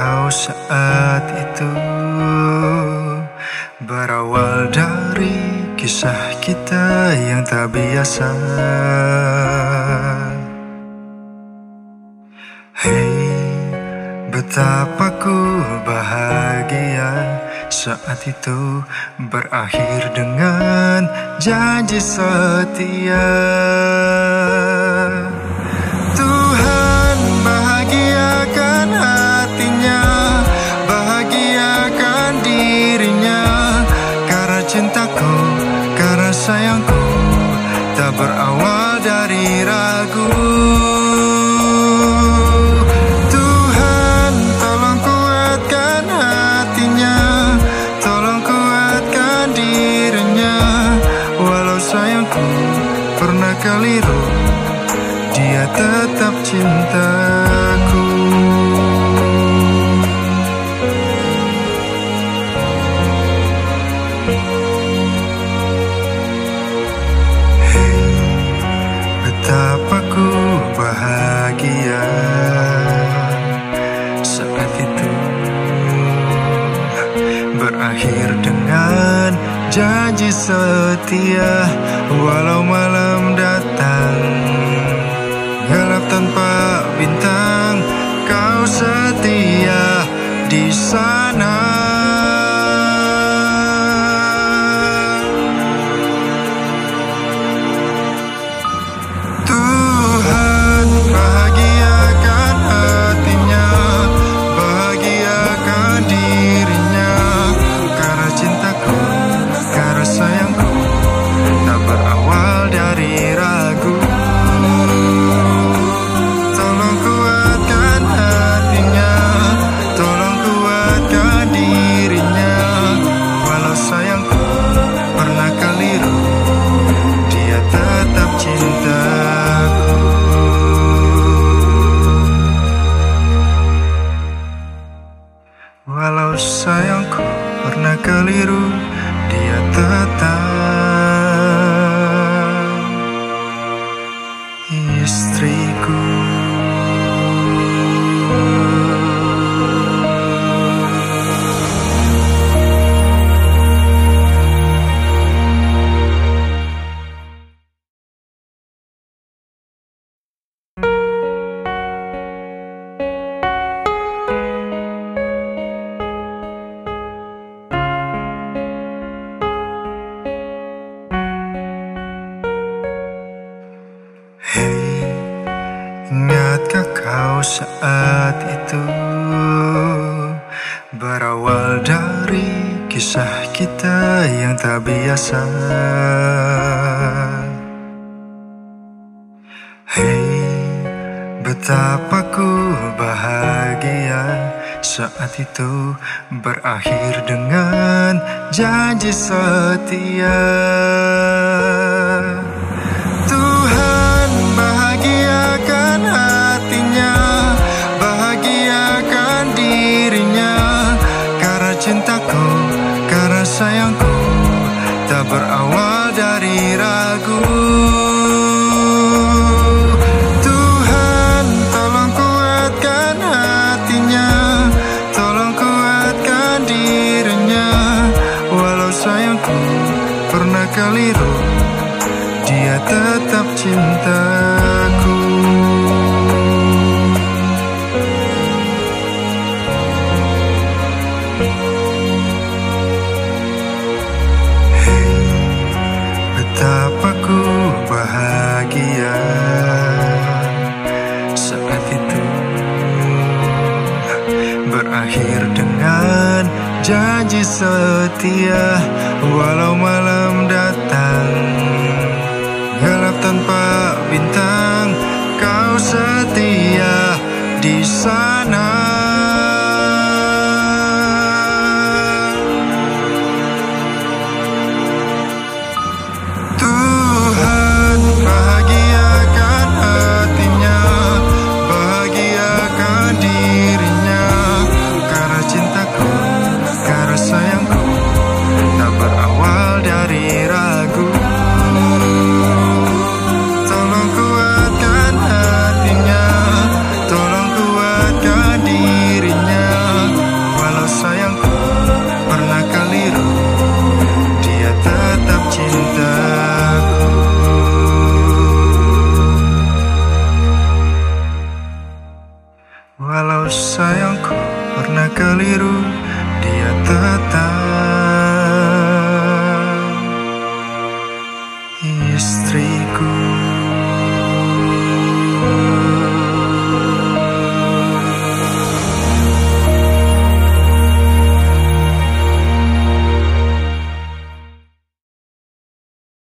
Kau saat itu Berawal dari kisah kita yang tak biasa. Hei, betapa ku bahagia saat itu berakhir dengan janji setia ragu. Tuhan tolong kuatkan hatinya. Tolong kuatkan dirinya. Walau sayangku pernah keliru Dia tetap cintaku setia walau malam Dia tetap cintaku. Walau sayangku pernah keliru Dia tetap saat itu Berawal dari kisah kita yang tak biasa. Hei, betapa ku bahagia saat itu berakhir dengan janji setia pernah keliru dia tetap cintaku setia walau malam datang. Gelap tanpa bintang kau setia di sana sayangku pernah keliru Dia tetap